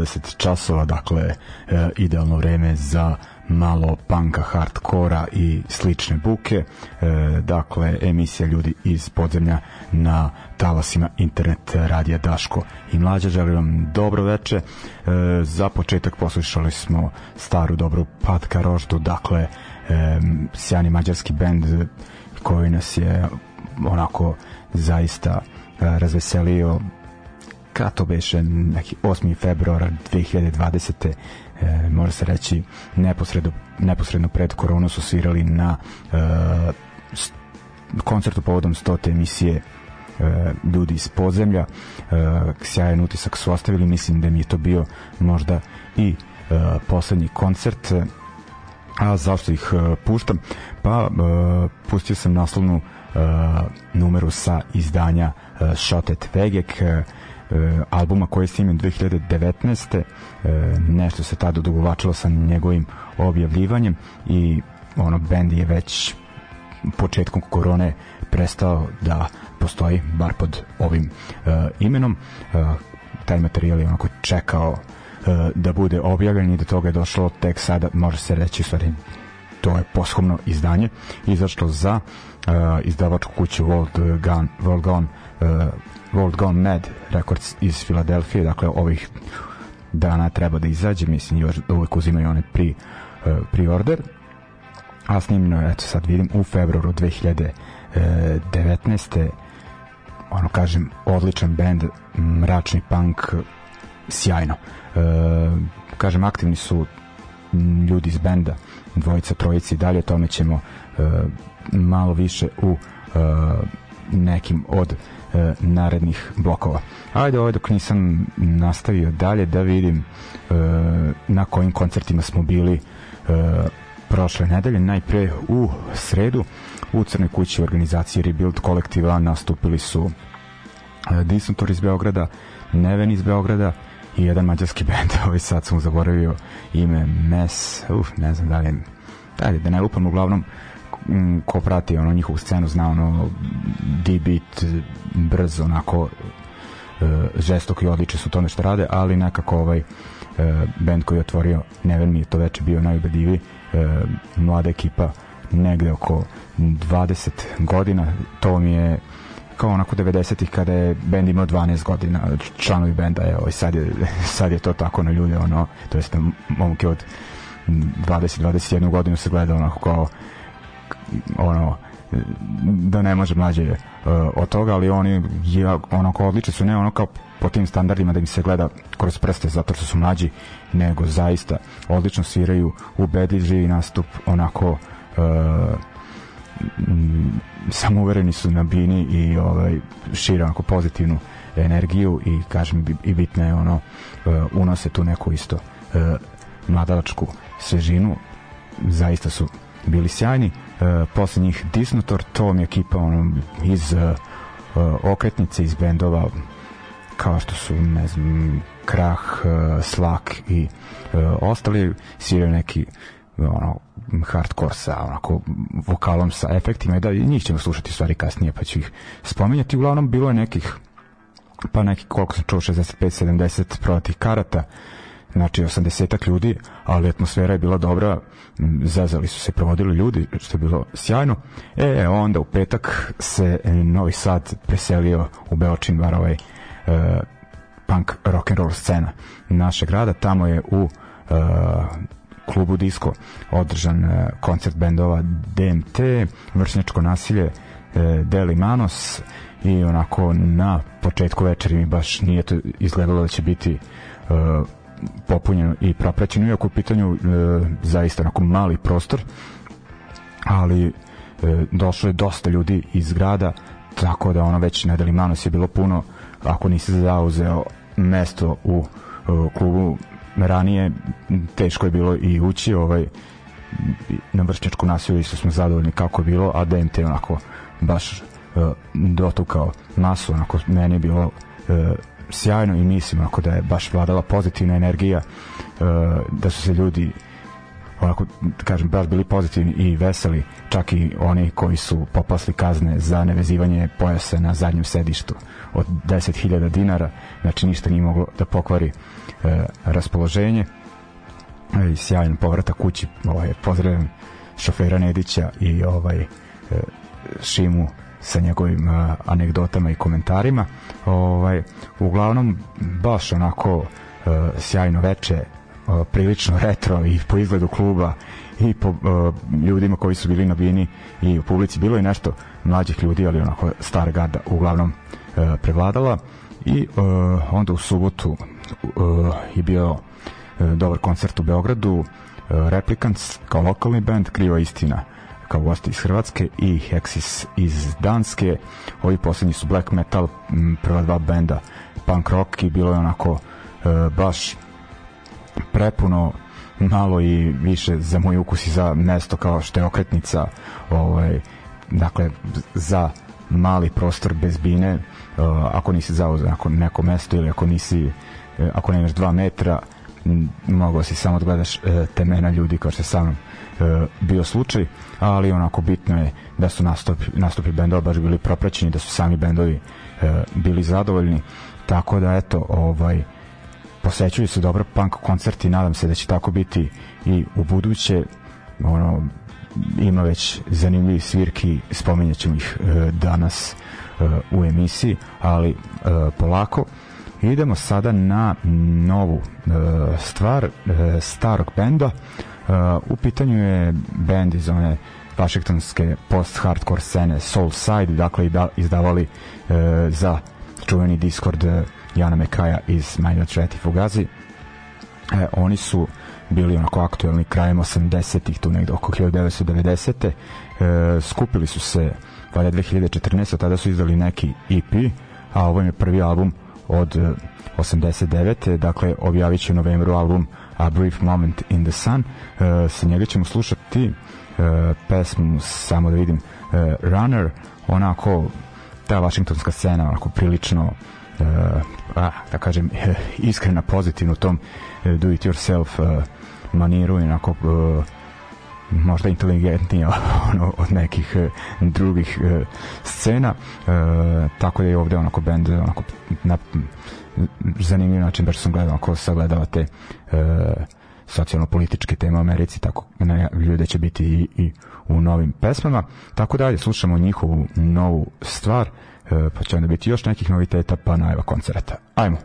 20 časova, dakle e, idealno vreme za malo panka, hardkora i slične buke. E, dakle, emisija ljudi iz podzemlja na talasima internet radija Daško i Mlađa. Želim vam dobro veče. E, za početak poslušali smo staru dobru Patka Roždu, dakle, sjani mađarski bend koji nas je onako zaista razveselio kad to beše neki 8. februara 2020. E, može se reći neposredno, neposredno pred koronu su svirali na e, koncertu povodom 100. emisije ljudi iz podzemlja sjajan utisak su ostavili mislim da mi je to bio možda i poslednji koncert a zašto ih puštam pa pustio sam naslovnu numeru sa izdanja Shot at Vegek albuma koji je snimljen 2019. nešto se tada odugovlačilo sa njegovim objavljivanjem i ono bend je već početkom korone prestao da postoji bar pod ovim uh, imenom uh, taj materijal je onako čekao uh, da bude objavljen i do toga je došlo tek sada može se reći stvari to je poshomno izdanje izašlo za uh, izdavačku kuću World Gun World Gone uh, World Gone Mad Records iz Filadelfije dakle ovih dana treba da izađe mislim još uvek uzimaju one pri, uh, pri order a snimljeno je, eto sad vidim, u februaru 2019. ono kažem, odličan band, mračni punk, sjajno. E, kažem, aktivni su ljudi iz benda, dvojica, trojica i dalje, tome ćemo e, malo više u e, nekim od e, narednih blokova. Ajde, ovaj dok nisam nastavio dalje da vidim e, na kojim koncertima smo bili e, prošle nedelje, najpre u sredu u Crnoj kući organizacije Rebuild kolektiva nastupili su e, Disnotor iz Beograda, Neven iz Beograda i jedan mađarski band, ovaj sad sam zaboravio ime. Mes, uf, ne znam da li da, da ne lupam, uglavnom ko prati ono njihovu scenu zna ono D-beat brzo onako e, žestok i odliče su tome što rade ali nekako ovaj e, band koji je otvorio Neven mi je to veče bio najubedljiviji e, mlada ekipa negde oko 20 godina. To mi je kao onako 90-ih kada je bend imao 12 godina članovi benda ovaj, sad, je, sad je to tako na ljude ono, to jest momke od 20-21 godinu se gleda onako kao ono da ne može mlađe uh, od toga, ali oni je, onako odlični su, ne ono kao po tim standardima da im se gleda kroz prste zato što su mlađi, nego zaista odlično sviraju, ubedljiv živi nastup, onako uh, samouvereni su na bini i ovaj, šire onako pozitivnu energiju i kažem i bitno je ono uh, unose tu neku isto uh, mladalačku svežinu. Zaista su bili sjajni uh, posle njih Disnotor to mi je ekipa ono, iz uh, okretnice iz bendova kao što su ne znam Krah, uh, Slak i uh, ostali sviraju neki ono hardcore sa onako vokalom sa efektima i da njih ćemo slušati stvari kasnije pa ću ih spominjati. Uglavnom bilo je nekih pa neki koliko sam čuo 65 70 prodatih karata znači 80 ljudi, ali atmosfera je bila dobra, zazali su se, provodili ljudi, što je bilo sjajno. E, onda u petak se Novi Sad preselio u Beočin, bar ovaj uh, punk rock and roll scena našeg grada, tamo je u uh, klubu Disco održan uh, koncert bendova DMT, vršnjačko nasilje uh, Deli Manos i onako na početku večeri mi baš nije to izgledalo da će biti uh, popunjeno i propraćeno, iako u pitanju e, zaista onako mali prostor, ali e, došlo je dosta ljudi iz grada, tako da ono već na Delimanos je bilo puno, ako nisi zauzeo mesto u e, klubu ranije, teško je bilo i ući, ovaj, na vršnjačku nasilju isto smo zadovoljni kako je bilo, a DMT onako baš e, dotukao masu, onako meni je bilo e, sjajno i mislim ako da je baš vladala pozitivna energija uh, da su se ljudi onako, kažem, baš bili pozitivni i veseli, čak i oni koji su popasli kazne za nevezivanje pojasa na zadnjem sedištu od 10.000 dinara, znači ništa nije moglo da pokvari e, raspoloženje. I sjajan povratak kući ovaj, pozdravljam šofera Nedića i ovaj e, Šimu sa njegovim uh, anegdotama i komentarima. Ovaj uglavnom baš onako uh, sjajno veče, uh, prilično retro i po izgledu kluba i po uh, ljudima koji su bili na bini i u publici. Bilo je nešto mlađih ljudi, ali onako star garda uglavnom uh, prevladala. I uh, onda u subotu uh, je bio uh, dobar koncert u Beogradu uh, Replicants kao lokalni band Kriva istina kao gosti iz Hrvatske i Hexis iz Danske. Ovi poslednji su black metal, prva dva benda. Punk rock i bilo je onako e, baš prepuno malo i više za moj ukus i za mesto kao što je okretnica ovaj, dakle za mali prostor bez bine. Uh, ako nisi zauzeo ako neko mesto ili ako nisi uh, ako nemaš dva metra mogao si samo da gledaš uh, temena ljudi kao što sam bio slučaj ali onako bitno je da su nastupi, nastupi bendova baš bili propraćeni da su sami bendovi uh, bili zadovoljni. Tako da eto ovaj posećuju se dobro punk koncerti nadam se da će tako biti i u buduće. Ono ima već zanimljivi svirki spomenjat ćemo ih e, danas e, u emisiji ali e, polako. Idemo sada na novu e, stvar e, starog benda e, u pitanju je bend iz one vašingtonske post-hardcore scene Soulside dakle da, izdavali e, za čuveni Discord e, Jana Mekaja iz Minor Threat i Fugazi e, oni su bili onako aktuelni krajem 80-ih, tu negde oko 1990. E, skupili su se valja 2014. tada su izdali neki EP, a ovo je prvi album od 89. dakle objavit će u novembru album A Brief Moment in the Sun. E, sa njega ćemo slušati e, pesmu samo da vidim. E, Runner onako ta vašingtonska scena onako prilično e, a, da kažem iskrena pozitivno u tom e, do it yourself e, maniru i onako uh, možda inteligentnija ono, od nekih uh, drugih uh, scena. Uh, tako da je ovde onako bend onako na zanimljiv način baš sam gledao ako sagledavate uh, socijalno-političke teme u Americi tako ne, ljude će biti i, i u novim pesmama. Tako dalje slušamo njihovu novu stvar uh, pa će onda biti još nekih noviteta pa najva koncerta. Ajmo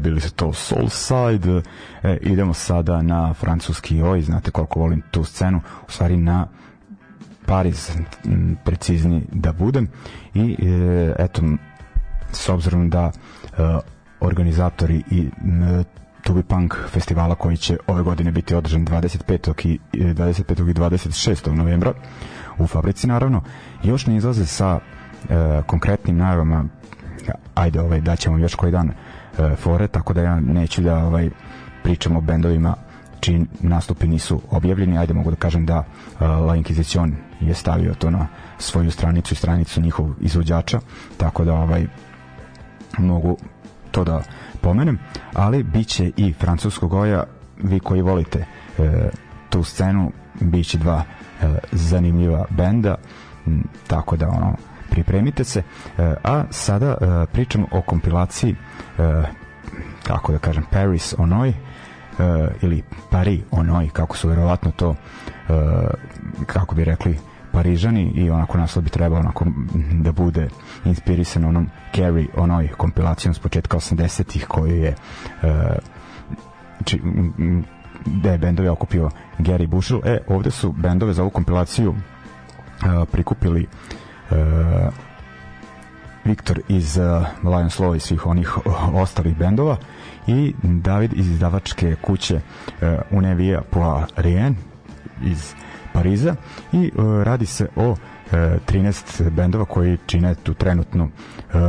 bili su to Soulside e, idemo sada na francuski oj znate koliko volim tu scenu u stvari na Pariz precizni da budem i e, eto s obzirom da e, organizatori i e, Tubi Punk festivala koji će ove godine biti održan 25. i 25. i 26. novembra u fabrici naravno još ne izlaze sa e, konkretnim najavama ajde ovaj daćemo još koji dan e, fore, tako da ja neću da ovaj, pričam o bendovima čiji nastupi nisu objavljeni, ajde mogu da kažem da uh, La Inquisition je stavio to na svoju stranicu i stranicu njihov izvođača, tako da ovaj mogu to da pomenem, ali biće i francuskog goja, vi koji volite e, tu scenu, biće dva e, zanimljiva benda, m, tako da ono pripremite se, e, a sada e, pričam o kompilaciji e, kako da kažem Paris Onoj ili Paris Onoj kako su verovatno to kako bi rekli Parižani i onako naslov bi trebao onako da bude inspirisan onom Carrie onoj kompilacijom s početka 80-ih koju je da je bendove okupio Gary Bushel. E, ovde su bendove za ovu kompilaciju prikupili uh, Viktor iz uh, Lions Law i svih onih ostalih bendova i David iz izdavačke kuće uh, Unevia Poirien iz Pariza i uh, radi se o uh, 13 bendova koji čine tu trenutnu uh,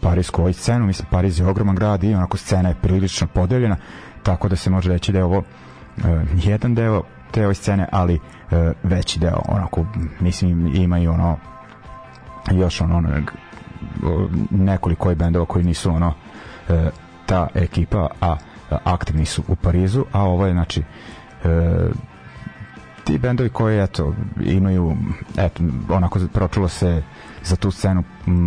parijsku ovaj scenu. Mislim, Pariz je ogroman grad i onako scena je prilično podeljena, tako da se može reći da je ovo uh, jedan deo te ove scene, ali uh, veći deo, onako, mislim, imaju ono još ono, ono nekoliko je bendova koji nisu ono e, ta ekipa a aktivni su u Parizu a ovo je znači e, ti bendovi koji eto imaju eto onako pročulo se za tu scenu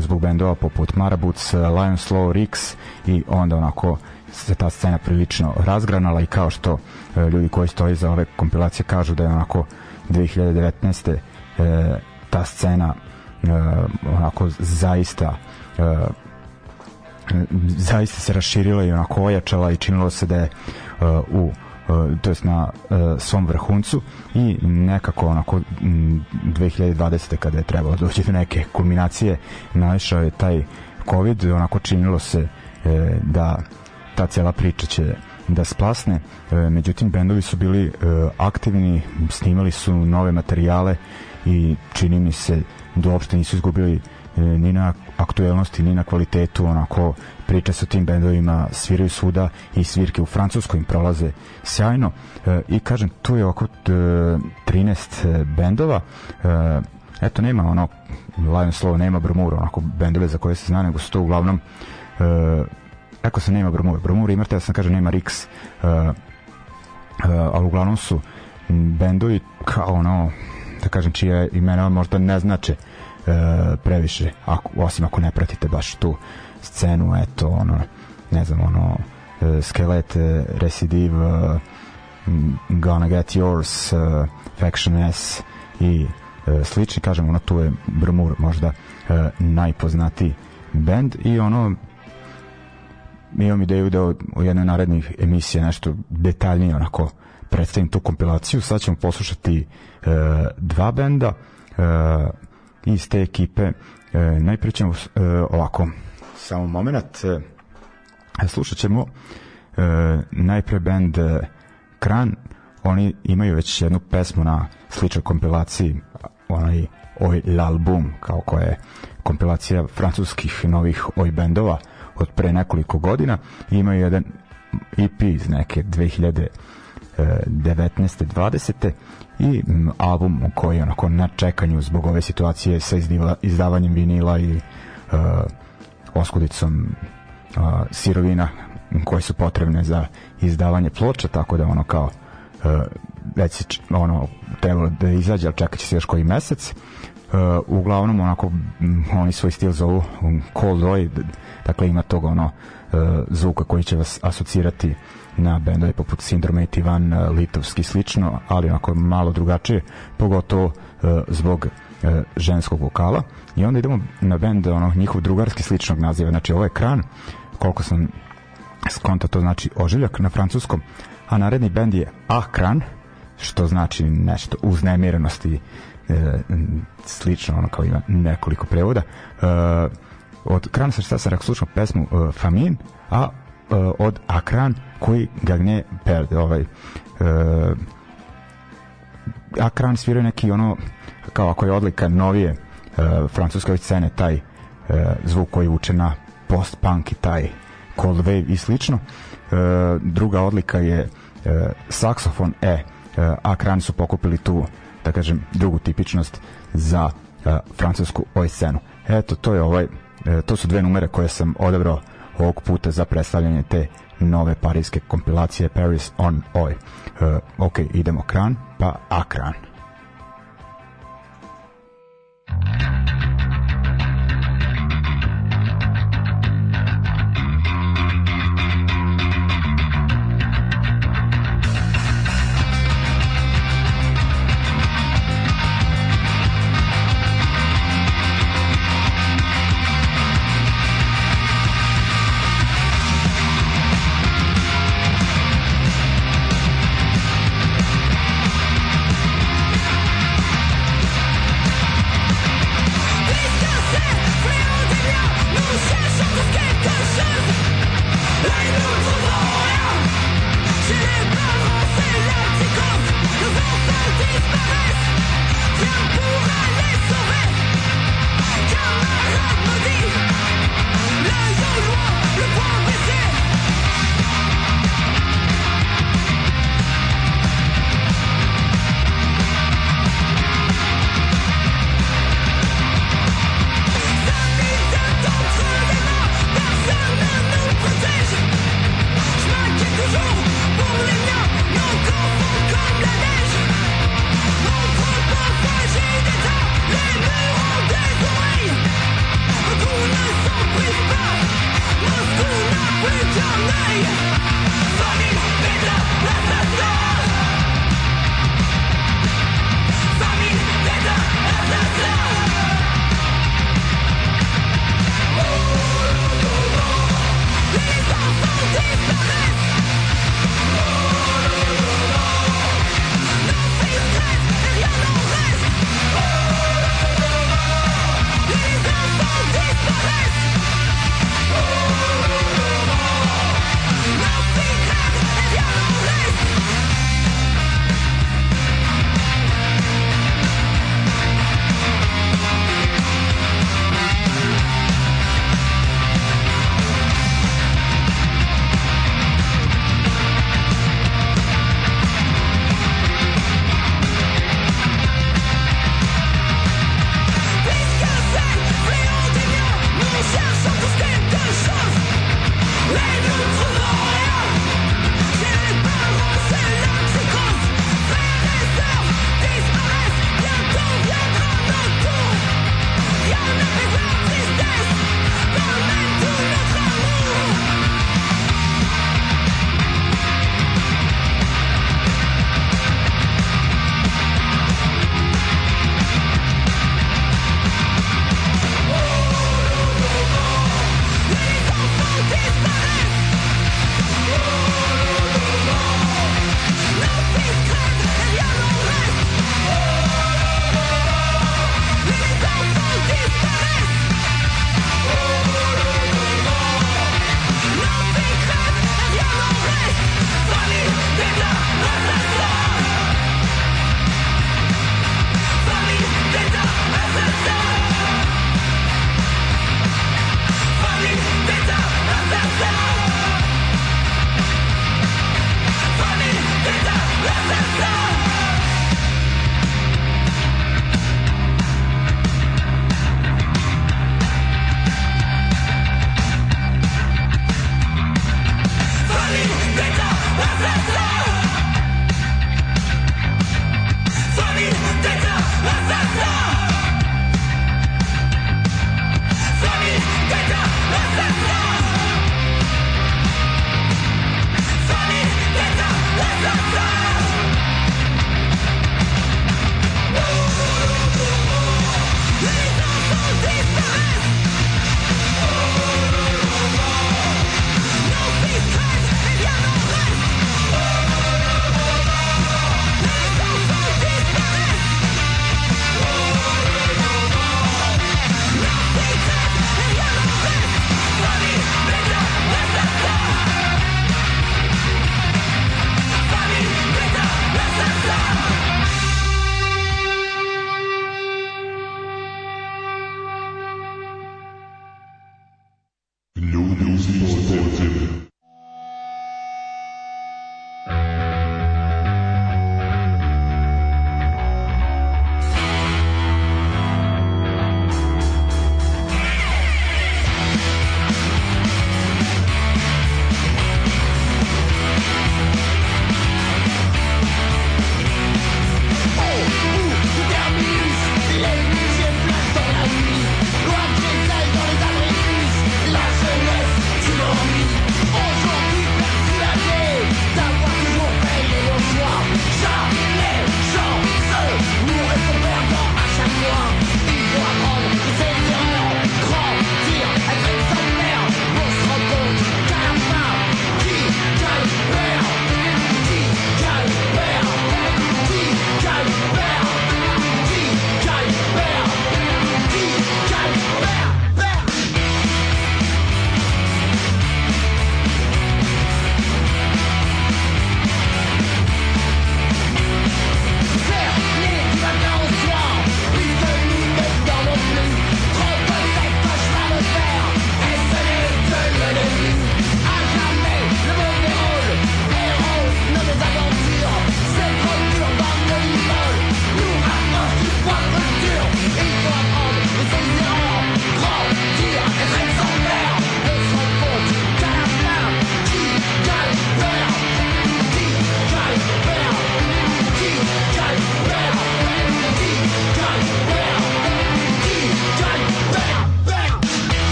zbog bendova poput Marabuts, Lions Slow, Rix i onda onako se ta scena prilično razgranala i kao što e, ljudi koji stoji za ove kompilacije kažu da je onako 2019. E, ta scena onako zaista uh, zaista se raširila i onako ojačala i činilo se da je uh, u to jest na svom vrhuncu i nekako onako 2020. kada je trebalo doći do neke kulminacije naišao je taj covid onako činilo se da ta cijela priča će da splasne međutim bendovi su bili aktivni snimali su nove materijale i čini mi se da uopšte nisu izgubili e, ni na aktuelnosti, ni na kvalitetu, onako priča sa tim bendovima, sviraju svuda i svirke u Francuskoj im prolaze sjajno. E, i kažem, tu je oko 13 e, bendova. E, eto, nema ono Lion Slow, nema Bromura, onako bendove za koje se zna, nego su to uglavnom e, Eko se nema Bromura, Bromura imate, ja sam kažem nema Rix, e, e, ali uglavnom su bendovi kao ono da kažem čije imena možda ne znače e, previše ako, osim ako ne pratite baš tu scenu eto ono ne znam ono e, Skelet, e, Recidive e, Gonna Get Yours e, Faction S i e, slični kažem ono tu je Brmur možda e, najpoznatiji band i ono imam ideju da u jednoj narednih emisija nešto detaljnije onako predstavim tu kompilaciju. Sad ćemo poslušati e, dva benda e, iz te ekipe. E, najprije ćemo e, ovako, samo moment, e, slušat ćemo e, najpre band e, Kran, oni imaju već jednu pesmu na sličnoj kompilaciji, onaj Oj l'album, kao koja je kompilacija francuskih novih oj bendova od pre nekoliko godina. Imaju jedan EP iz neke 2000 19. 20. i album koji je onako na čekanju zbog ove situacije sa izdiva, izdavanjem vinila i uh, oskudicom uh, sirovina koje su potrebne za izdavanje ploča, tako da ono kao uh, već ono trebalo da izađe, ali čekat će se još koji mesec. Uh, uglavnom onako oni svoj stil zovu Cold Roy, dakle ima tog ono zvuka koji će vas asocirati na bendove poput Sindrome i Tivan, e, Litovski slično, ali onako malo drugačije, pogotovo uh, zbog uh, ženskog vokala. I onda idemo na bend ono, njihov drugarski sličnog naziva. Znači ovo je Kran, koliko sam skonta to znači ožiljak na francuskom, a naredni bend je Ah Kran, što znači nešto uznemirenosti e, slično ono kao ima nekoliko prevoda e, od Kran sa šta sam rekao slušao pesmu e, Famin a od Akran koji Gagne perde ovaj uh, Akran sviraju neki ono kao ako je odlika novije uh, francuske scene taj zvuk koji uče na post-punk i taj cold wave i slično. Uh, druga odlika je uh, saksofon e uh, Akran su pokupili tu da kažem drugu tipičnost za uh, francusku oj scenu. Eto to je ovaj uh, to su dve numere koje sam odabrao ovog puta za predstavljanje te nove parijske kompilacije Paris on Oi. Uh, ok, idemo kran, pa akran.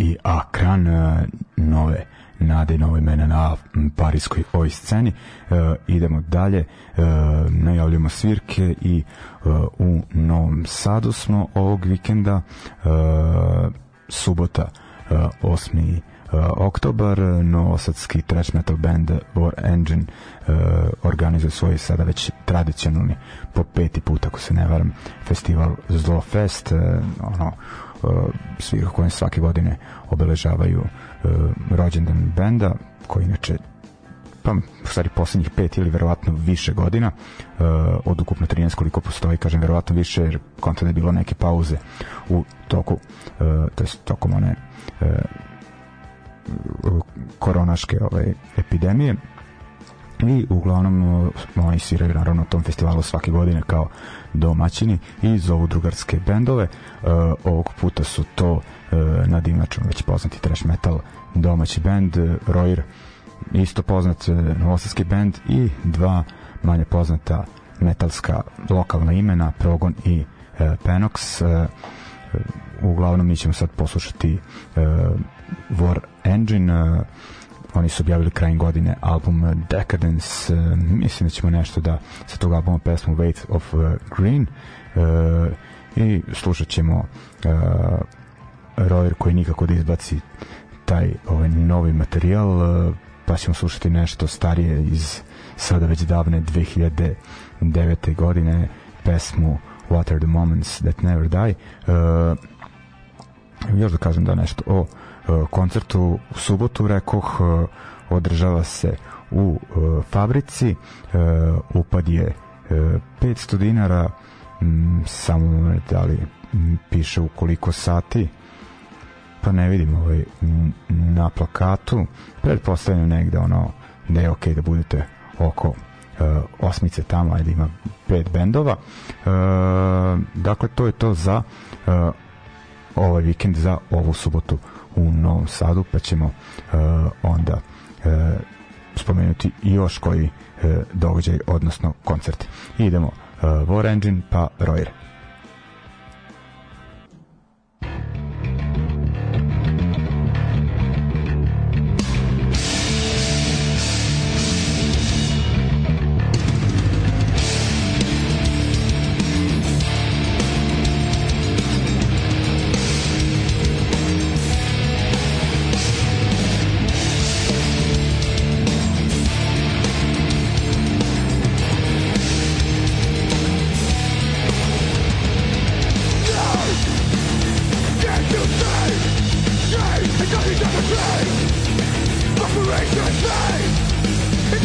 I Akran, nove nade nove imena na parijskoj ovoj sceni. idemo dalje, najavljamo svirke i u Novom Sadu smo ovog vikenda, subota 8. oktobar, novosadski trash metal band War Engine organizuje svoj sada već tradicionalni po peti put, ako se ne varam, festival Zlo Fest, ono, svi koji svake godine obeležavaju rođendan benda, koji inače pa u stvari poslednjih pet ili verovatno više godina uh, od ukupno 13 koliko postoji, kažem verovatno više jer konta da je bilo neke pauze u toku uh, to je tokom one uh, koronaške ove epidemije i uglavnom oni sviraju naravno na tom festivalu svake godine kao domaćini i zovu drugarske bendove. Uh, ovog puta su to uh, nad inačom već poznati trash metal domaći bend uh, Royer isto poznat novosadski bend i dva manje poznata metalska lokalna imena Progon i uh, Penox. Uh, uglavnom mi ćemo sad poslušati uh, War Engine uh, oni su objavili krajem godine album Decadence uh, mislim da ćemo nešto da sa tog albuma pesmu Weight of uh, Green uh, i slušat ćemo uh, Royer koji nikako da izbaci taj ovaj novi materijal uh, pa ćemo slušati nešto starije iz sada već davne 2009. godine pesmu What are the moments that never die uh, još da kažem da nešto o uh, koncertu u subotu rekoh uh, održava se u uh, fabrici upad je uh, 500 dinara samo da li piše u koliko sati pa ne vidim ovaj, na plakatu pretpostavljam negde ono da je okej okay da budete oko uh, osmice tamo, ajde ima pet bendova. Uh, dakle, to je to za uh, ovaj vikend, za ovu subotu u Novom Sadu, pa ćemo uh, onda uh, spomenuti još koji uh, događaj, odnosno koncert. idemo uh, War Engine pa Royer.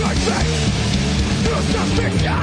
Like this, the suspicion!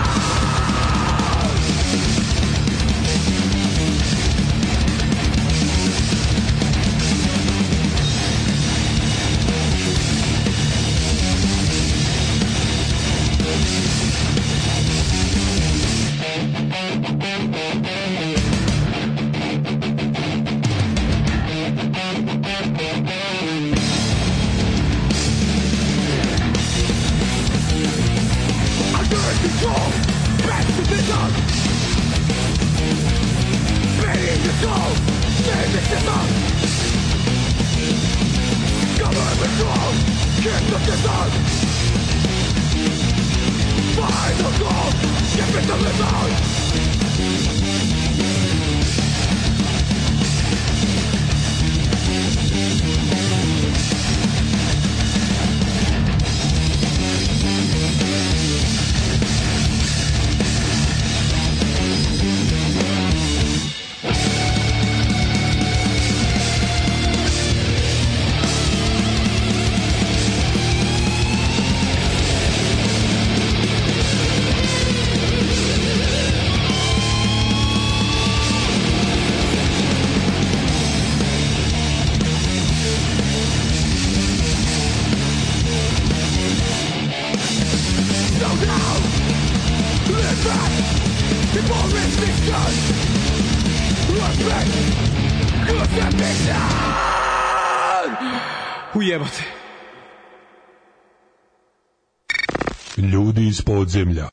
Ujebate. Ljudi iz podzemlja.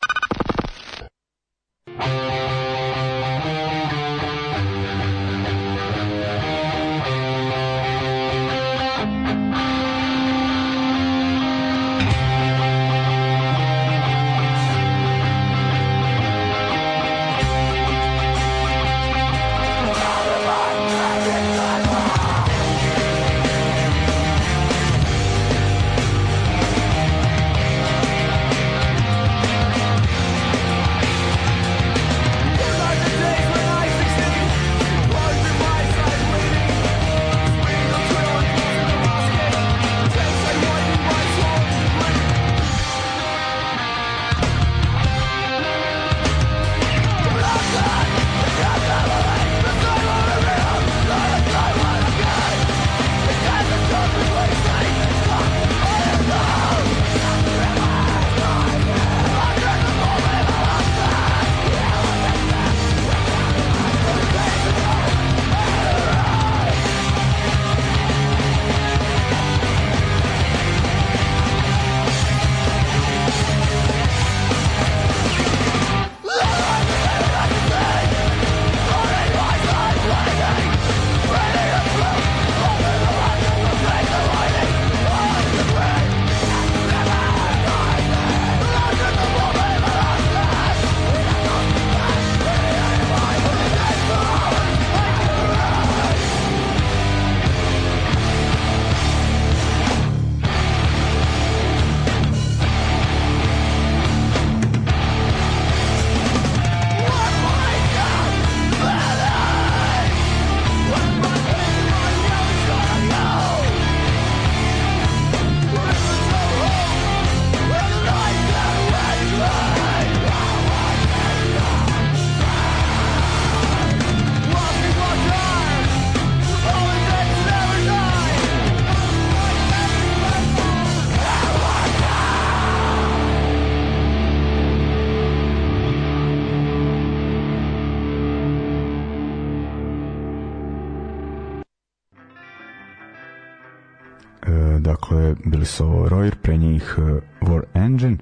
Bili su Royer, pre njih uh, War Engine.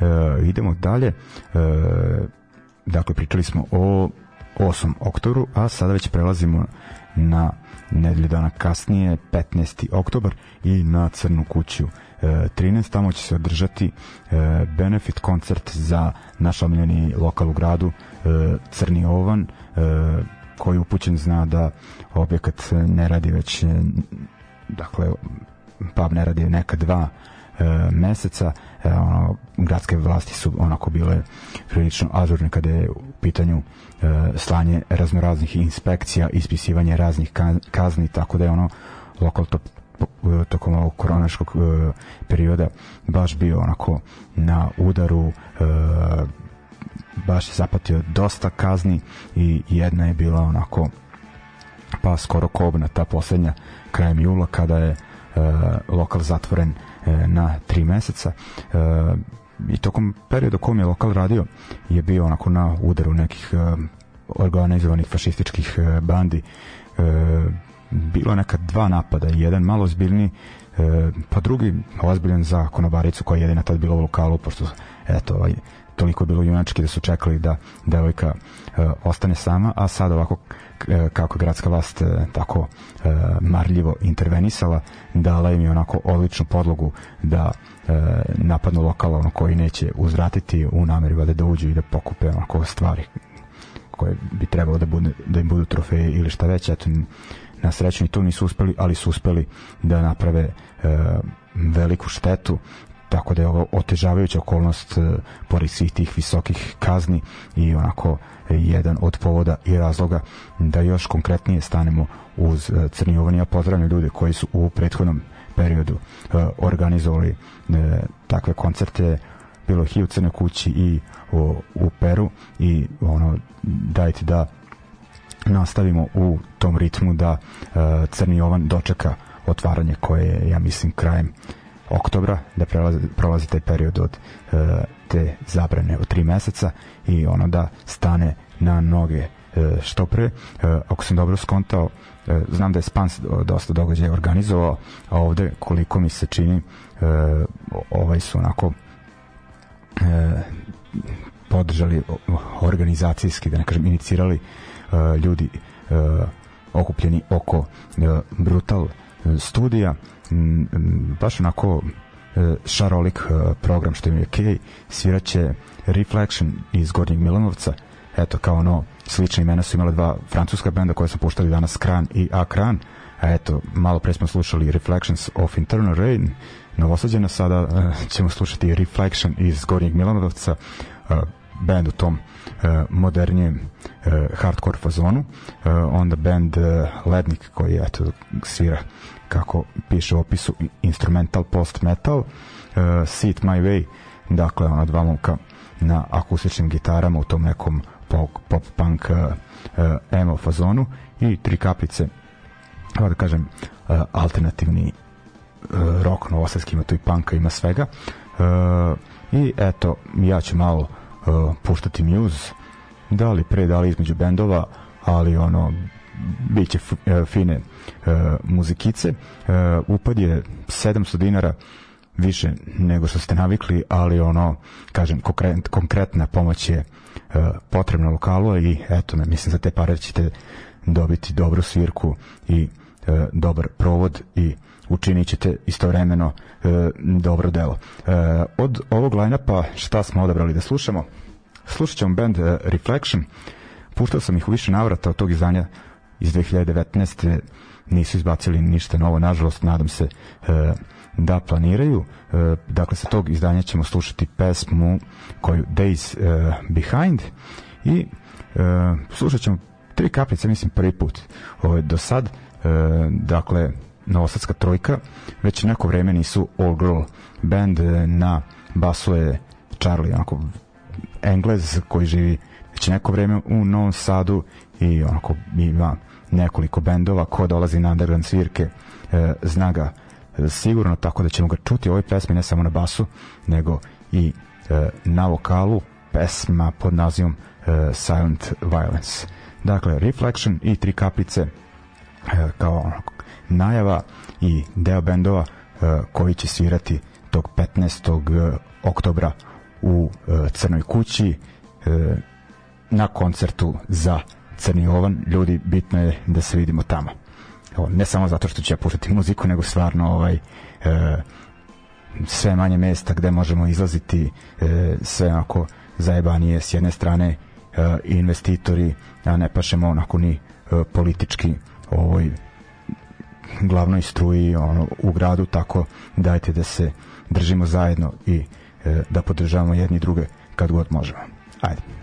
Uh, idemo dalje. Uh, dakle, pričali smo o 8. oktobru, a sada već prelazimo na nedelju dana kasnije, 15. oktobar i na Crnu kuću 13. Tamo će se održati benefit koncert za naš omiljeni lokal u gradu Crni Ovan koji upućen zna da objekat ne radi već dakle pub ne radi neka dva e, meseca e, ono, gradske vlasti su onako bile prilično ažurne kada je u pitanju e, slanje raznoraznih inspekcija ispisivanje raznih kazni tako da je ono lokal to tokom ovog koronaškog e, perioda baš bio onako na udaru e, baš je zapatio dosta kazni i jedna je bila onako pa skoro kobna ta poslednja krajem jula kada je E, lokal zatvoren e, na tri meseca. E, i tokom perioda kom je lokal radio je bio onako na udaru nekih organizovanih fašističkih bandi. Bilo neka dva napada jedan malo zbiljni pa drugi ozbiljan za konobaricu koja je jedina tad bila u lokalu pošto eto ovaj, toliko bilo junački da su čekali da devojka ostane sama, a sad ovako kako je gradska vlast e, tako e, marljivo intervenisala, dala im je onako odličnu podlogu da e, napadnu lokal ono koji neće uzvratiti u nameri vade da uđu i da pokupe onako stvari koje bi trebalo da, bude, da im budu trofeje ili šta već, eto na sreću i nisu uspeli, ali su uspeli da naprave e, veliku štetu tako da je ovo otežavajuća okolnost e, pored svih tih visokih kazni i onako e, jedan od povoda i razloga da još konkretnije stanemo uz e, Crni Jovan. Ja pozdravljam ljude koji su u prethodnom periodu organizovali takve koncerte bilo i u Crnoj kući i u, Peru i ono dajte da nastavimo u tom ritmu da Crni Jovan dočeka otvaranje koje je ja mislim krajem oktobra da prelazi, prolazi taj period od e, te zabrane od tri meseca i ono da stane na noge što pre. Ako sam dobro skontao, znam da je Spans dosta događaja organizovao, a ovde koliko mi se čini ovaj su onako podržali organizacijski, da ne kažem, inicirali ljudi okupljeni oko Brutal studija baš onako šarolik program što im je ok sviraće Reflection iz Gornjeg Milanovca. Eto kao ono slične imena su imale dva francuska benda koje su puštali danas Kran i Akran a eto malo pre smo slušali Reflections of Internal Rain. Novosađena sada uh, ćemo slušati Reflection iz Gornjeg Milanovca band u tom modernijem hardcore fazonu. Onda band Lednik koji eto svira kako piše u opisu instrumental post metal uh, Sit My Way dakle ona dva momka na akustičnim gitarama u tom nekom pop, pop punk uh, uh, emo fazonu i tri kapice da kažem uh, alternativni uh, rock novosadski ima tu i punka ima svega. Uh, i eto ja ću malo uh, puštati Muse da li pre da li između bendova ali ono biće fine uh, muzikice uh, upad je 700 dinara više nego što ste navikli, ali ono, kažem, konkret, konkretna pomoć je potrebna lokalu i eto mislim za te pare ćete dobiti dobru svirku i uh, dobar provod i učinit ćete istovremeno uh, dobro delo. Uh, od ovog line-upa šta smo odabrali da slušamo? Slušat ćemo band Reflection. Puštao sam ih u više navrata od tog izdanja iz 2019. nisu izbacili ništa novo, nažalost, nadam se uh, da planiraju. E, dakle, sa tog izdanja ćemo slušati pesmu koju Days e, Behind i e, slušat ćemo tri kapljice, mislim, prvi put ovaj, do sad. E, dakle, Novosadska trojka, već neko vreme nisu All Girl band, e, na basu je Charlie, onako, Englez koji živi već neko vreme u Novom Sadu i onako ima nekoliko bendova ko dolazi na underground svirke e, zna ga sigurno tako da ćemo ga čuti ovoj pesmi ne samo na basu nego i e, na vokalu pesma pod nazivom e, Silent Violence dakle Reflection i tri kapice e, kao najava i deo bendova e, koji će svirati tog 15. E, oktobra u e, Crnoj kući e, na koncertu za Crni Ovan ljudi bitno je da se vidimo tamo ne samo zato što ću ja puštati muziku, nego stvarno ovaj, e, sve manje mesta gde možemo izlaziti, e, sve onako zajebanije s jedne strane e, investitori, a ne pašemo onako ni e, politički ovoj glavnoj struji ono, u gradu, tako dajte da se držimo zajedno i e, da podržavamo jedni druge kad god možemo. Ajde.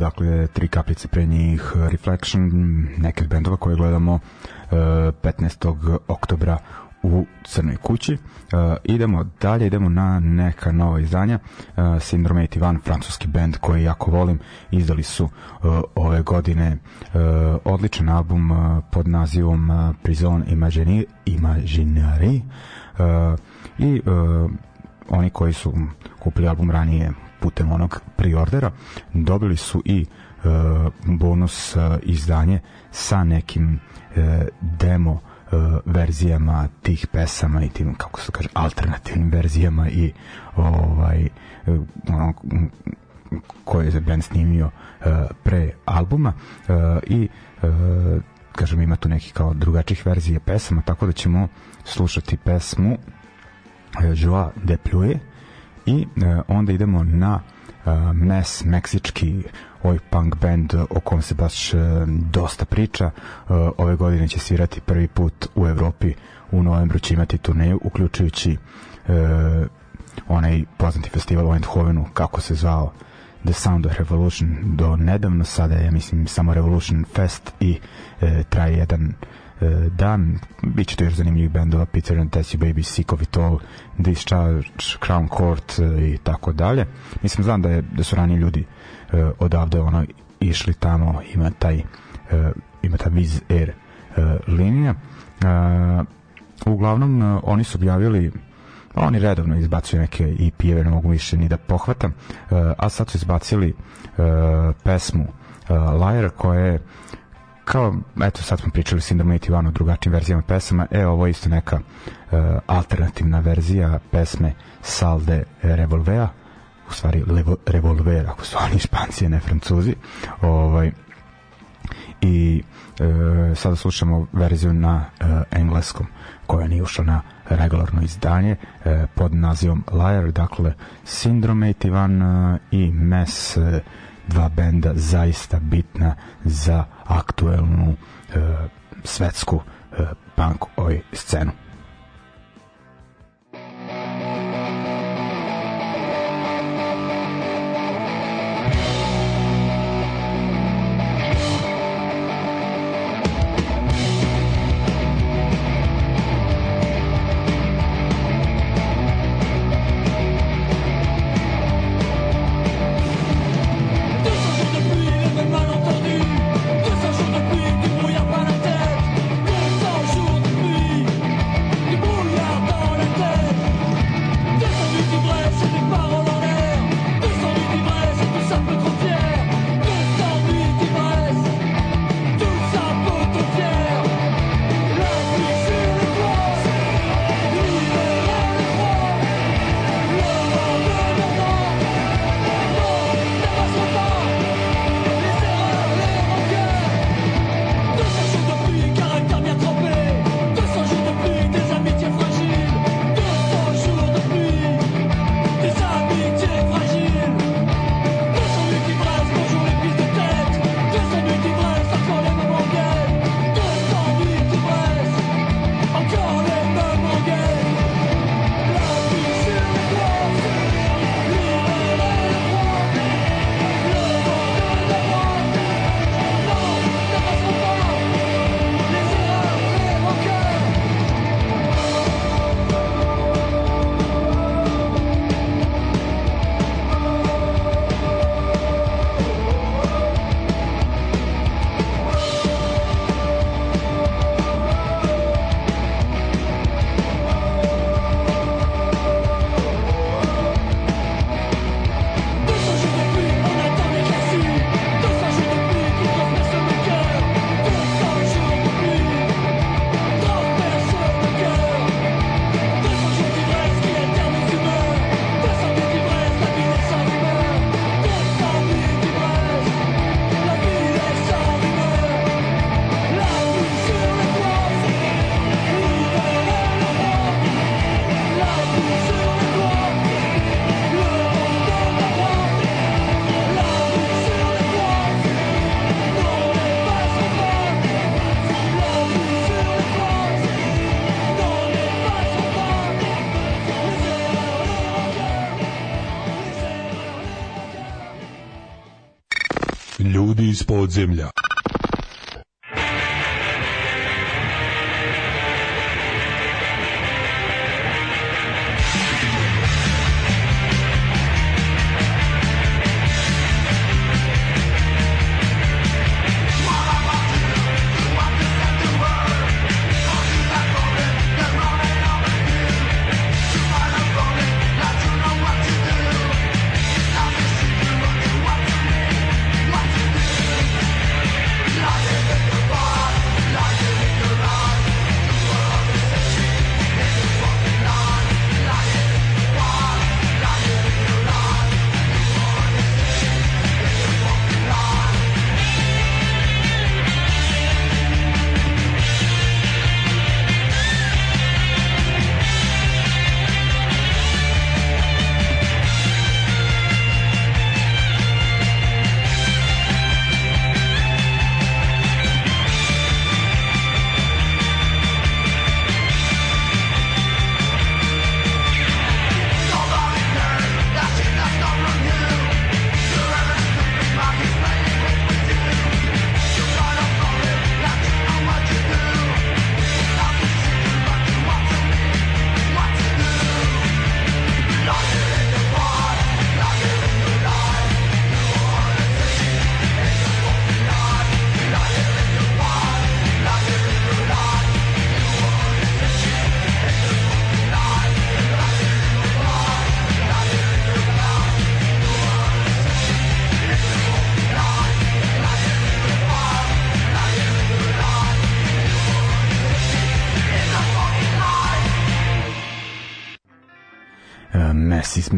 Dakle tri kapljice pre njih Reflection, neke od bendova koje gledamo 15. oktobra u Crnoj kući. Uh, idemo dalje, idemo na neka nova izdanja. Uh, Syndrome 81, francuski band koji jako volim, izdali su ove godine odličan album pod nazivom Prison Imaginary, i oni koji su kupili album ranije putem onog preordera dobili su i uh, bonus uh, izdanje sa nekim uh, demo uh, verzijama tih pesama i tim kako se kaže alternativnim verzijama i ovaj uh, ono koje je band snimio uh, pre albuma uh, i uh, kažem ima tu neki kao drugačih verzija pesama tako da ćemo slušati pesmu uh, Joa de Pluie i uh, onda idemo na uh, mes meksički ovaj punk band o kom se baš uh, dosta priča. Ove godine će svirati prvi put u Evropi. U novembru će imati turneju uključujući onaj poznati festival u Eindhovenu kako se zvao The Sound of Revolution. Do nedavno sada je ja mislim samo Revolution Fest i e, traje jedan E, dan, bit će to još zanimljivih bendova, Peter and Tessie Baby, Sick of It All, Discharge, Crown Court e, i tako dalje. Mislim, znam da, je, da su rani ljudi uh, odavde ono, išli tamo, ima taj ima ta Viz Air linija. Uglavnom, oni su objavili oni redovno izbacuju neke EP-eve, ne mogu više ni da pohvatam, a sad su izbacili pesmu Liar koja je kao, eto sad smo pričali Syndrome 81 o drugačijim verzijama pesama, e ovo je isto neka uh, alternativna verzija pesme Salde Revolvea, u stvari Levo, Revolver, ako su oni španci, ne francuzi, ovaj, i e, sada slušamo verziju na e, engleskom koja nije ušla na regularno izdanje e, pod nazivom Liar, dakle Syndrome 81 e, i Mess e, dva benda zaista bitna za aktuelnu e, svetsku e, punk oj scenu.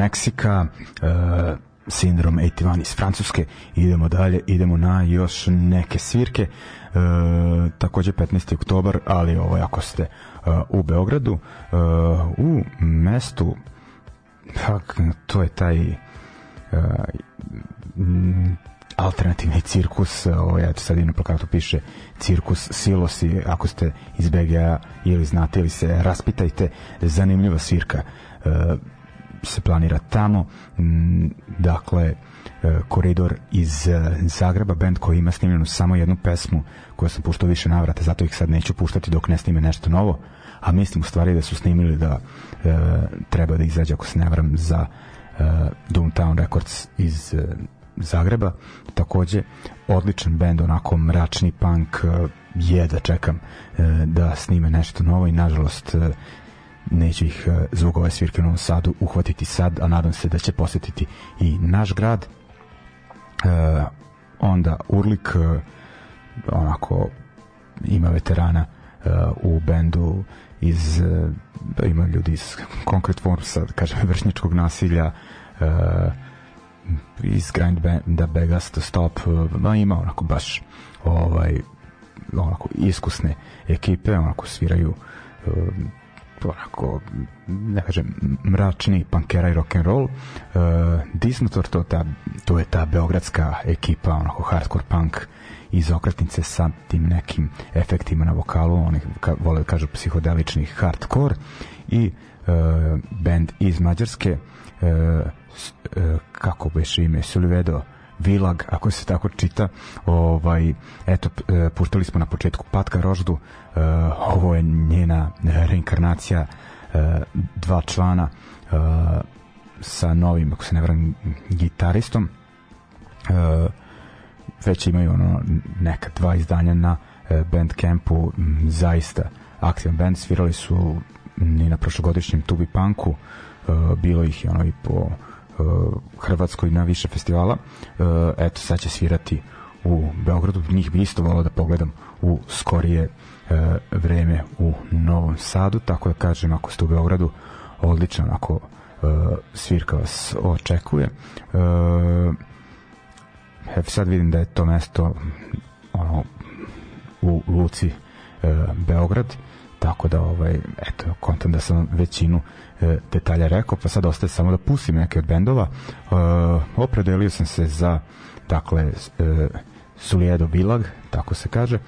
Meksika, uh, Sindrom 81 iz Francuske, idemo dalje, idemo na još neke svirke, uh, takođe 15. oktobar, ali ovo ako ste uh, u Beogradu, uh, u mestu, to je taj uh, alternativni cirkus, ovo ja sad i na plakatu piše cirkus Silosi, ako ste iz BGA ili znate ili se raspitajte, zanimljiva svirka. Uh, se planira tamo. Mm, dakle, e, koridor iz e, Zagreba, band koji ima snimljenu samo jednu pesmu koju sam puštao više navrata, zato ih sad neću puštati dok ne snime nešto novo, a mislim u stvari da su snimili da e, treba da izađe, ako se ne vram, za e, Doomtown Records iz e, Zagreba. Takođe, odličan bend, onako mračni punk, e, je da čekam e, da snime nešto novo i nažalost e, neće ih e, zvuk ove svirke u Novom Sadu uhvatiti sad, a nadam se da će posetiti i naš grad. E, onda Urlik e, onako ima veterana e, u bendu iz e, ima ljudi iz Concrete Forms, da kažem, vršnjačkog nasilja e, iz grind banda Begas to Stop ma ima onako baš ovaj onako iskusne ekipe onako sviraju e, onako ne kažem mračni pankera i rock and roll uh, Disnotor to, ta, to je ta beogradska ekipa onako hardcore punk iz okretnice sa tim nekim efektima na vokalu. Oni ka, vole da kažu psihodelični hardcore. I uh, band iz Mađarske uh, uh, kako beše ime Sulivedo Vilag, ako se tako čita. Ovaj, eto, e, puštali smo na početku Patka Roždu, e, ovo je njena reinkarnacija e, dva člana sa novim, ako se ne vram, gitaristom. Već imaju ono neka dva izdanja na Bandcampu, zaista aktivan band, svirali su ni na prošlogodišnjem Tubi Punku, bilo ih je ono i po Hrvatskoj na više festivala. Uh, eto, sad će svirati u Beogradu. Njih bi isto volao da pogledam u skorije uh, vreme u Novom Sadu, tako da kažem, ako ste u Beogradu, odličan, ako svirka vas očekuje. Evo sad vidim da je to mesto ono, u Luci Beograd, tako da ovaj, eto, kontam da sam većinu e, detalja rekao, pa sad ostaje samo da pustim neke od bendova. E, opredelio sam se za dakle e, Suljedo Bilag, tako se kaže. E,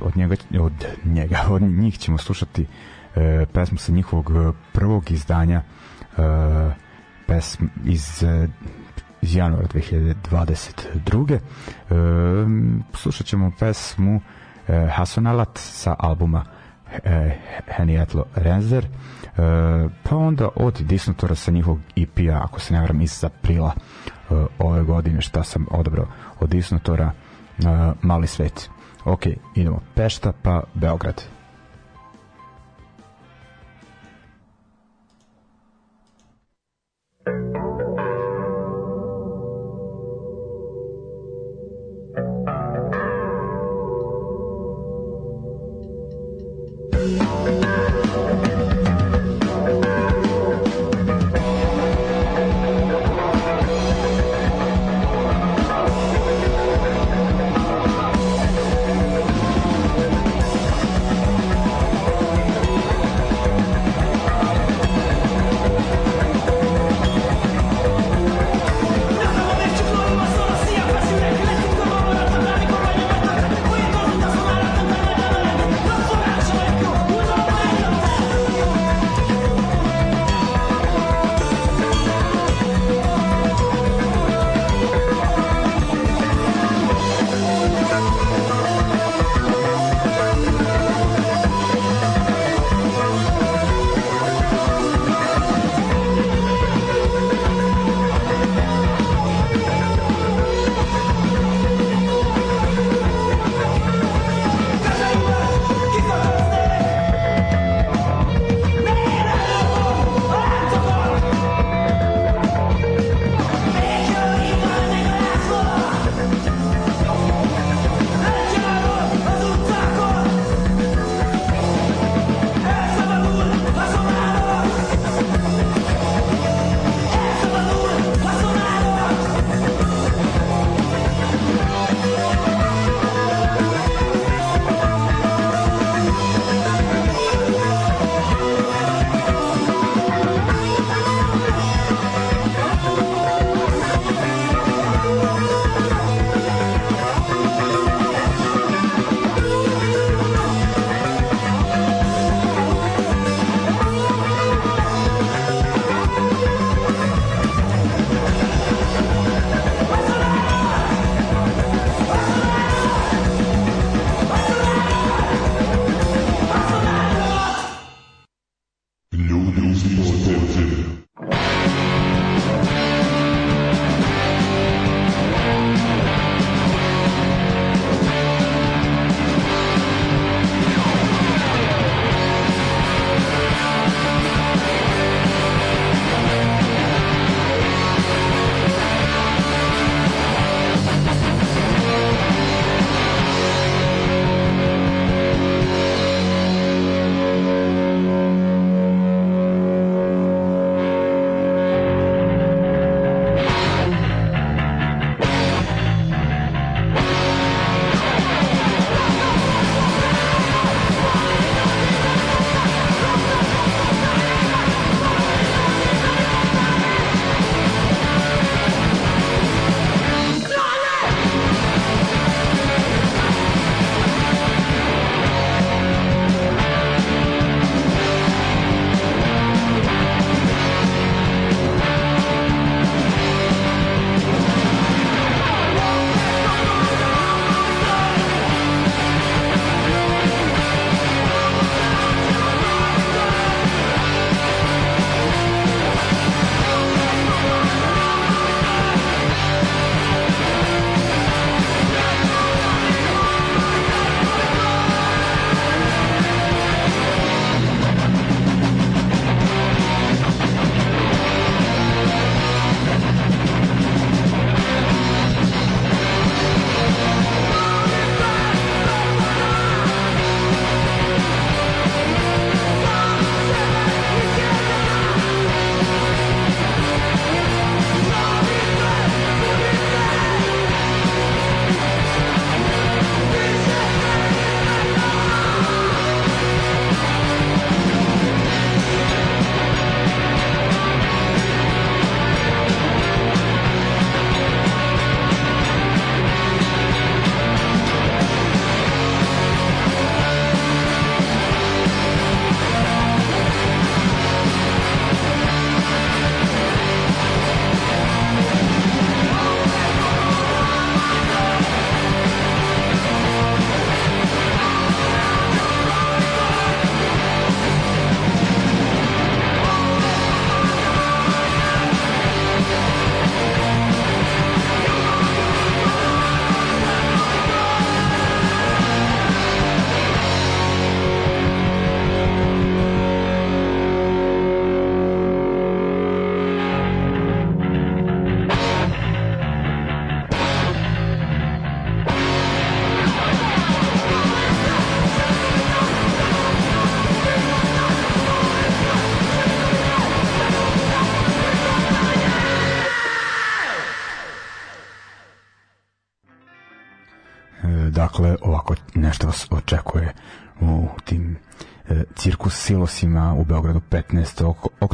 od njega od njega od njih ćemo slušati e, pesmu sa njihovog prvog izdanja e, pesm iz e, iz januara 2022. E, slušat ćemo pesmu e, Hasonalat sa albuma e, Henietlo Renzer, e, pa onda od Disnotora sa njihovog EP-a, ako se ne vram, iz aprila e, ove godine, šta sam odabrao od Disnotora, e, Mali svet. Ok, idemo Pešta pa Beograd.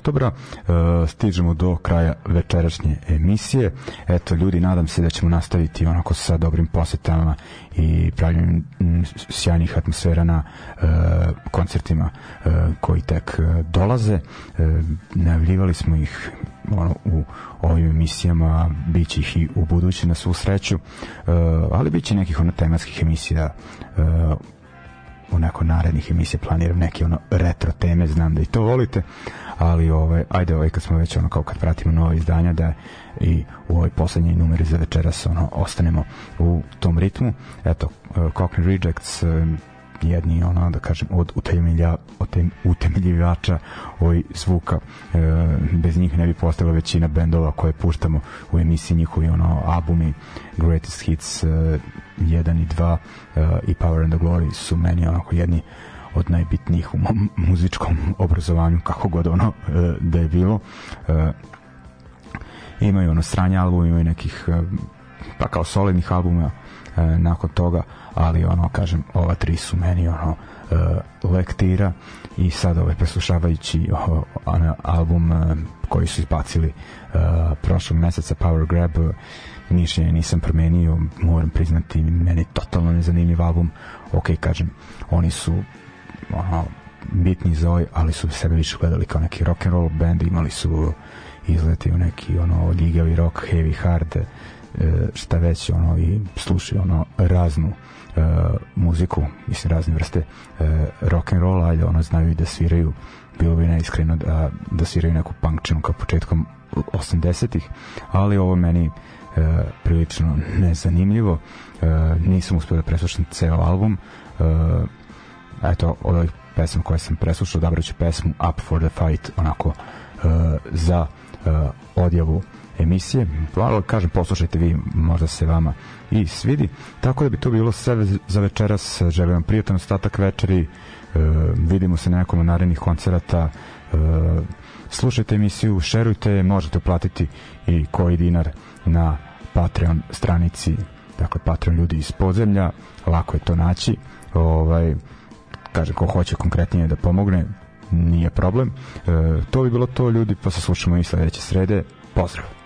Oktobra. E, stižemo do kraja večerašnje emisije. Eto, ljudi, nadam se da ćemo nastaviti onako sa dobrim posetama i pravljanjem sjajnih atmosfera na e, koncertima koji tek dolaze. Najavljivali smo ih ono, u ovim emisijama, bit će ih i u budući na svu sreću, ali bit će nekih ono tematskih emisija neko narednih emisija planiram neke ono retro teme, znam da i to volite, ali ovaj, ajde ovaj kad smo već ono kao kad pratimo nova izdanja da i u ovoj poslednjoj numeri za večeras ono, ostanemo u tom ritmu. Eto, uh, Cockney Rejects uh, jedni ono da kažem od utemelja od utemeljivača ovoj zvuka e, bez njih ne bi postala većina bendova koje puštamo u emisiji njihovi ono albumi Greatest Hits e, 1 i 2 e, i Power and the Glory su meni onako jedni od najbitnijih u mom muzičkom obrazovanju kako god ono e, da je bilo. E, imaju ono sranje album imaju nekih e, pa kao solidnih albuma e, nakon toga ali ono kažem ova tri su meni ono e, lektira i sad ovaj preslušavajući ono, album e, koji su izbacili e, prošlog meseca Power Grab mišljenje nisam promenio moram priznati meni totalno nezanimljiv album. Ok kažem oni su ono, bitni za ovaj ali su sebe više gledali kao neki rock and roll band imali su izleti u neki ono ljigavi rock heavy hard šta već ono i slušaju ono raznu e, muziku, mislim razne vrste e, rock and roll, ali ono znaju i da sviraju bilo bi neiskreno da, da sviraju neku punkčinu kao početkom 80-ih, ali ovo meni e, prilično nezanimljivo. E, nisam uspio da preslušam ceo album. E, eto od ovih pesama koje sam preslušao odabraću pesmu Up for the Fight onako e, za e, odjavu emisije. Ali kažem, poslušajte vi, možda se vama i svidi. Tako da bi to bilo sve za večeras. Želim vam prijatan ostatak večeri. E, vidimo se na nekom narednih koncerata. E, slušajte emisiju, šerujte, možete platiti i koji dinar na Patreon stranici dakle Patreon ljudi iz podzemlja lako je to naći ovaj, kaže ko hoće konkretnije da pomogne nije problem e, to bi bilo to ljudi pa se slušamo i sledeće srede pozdrav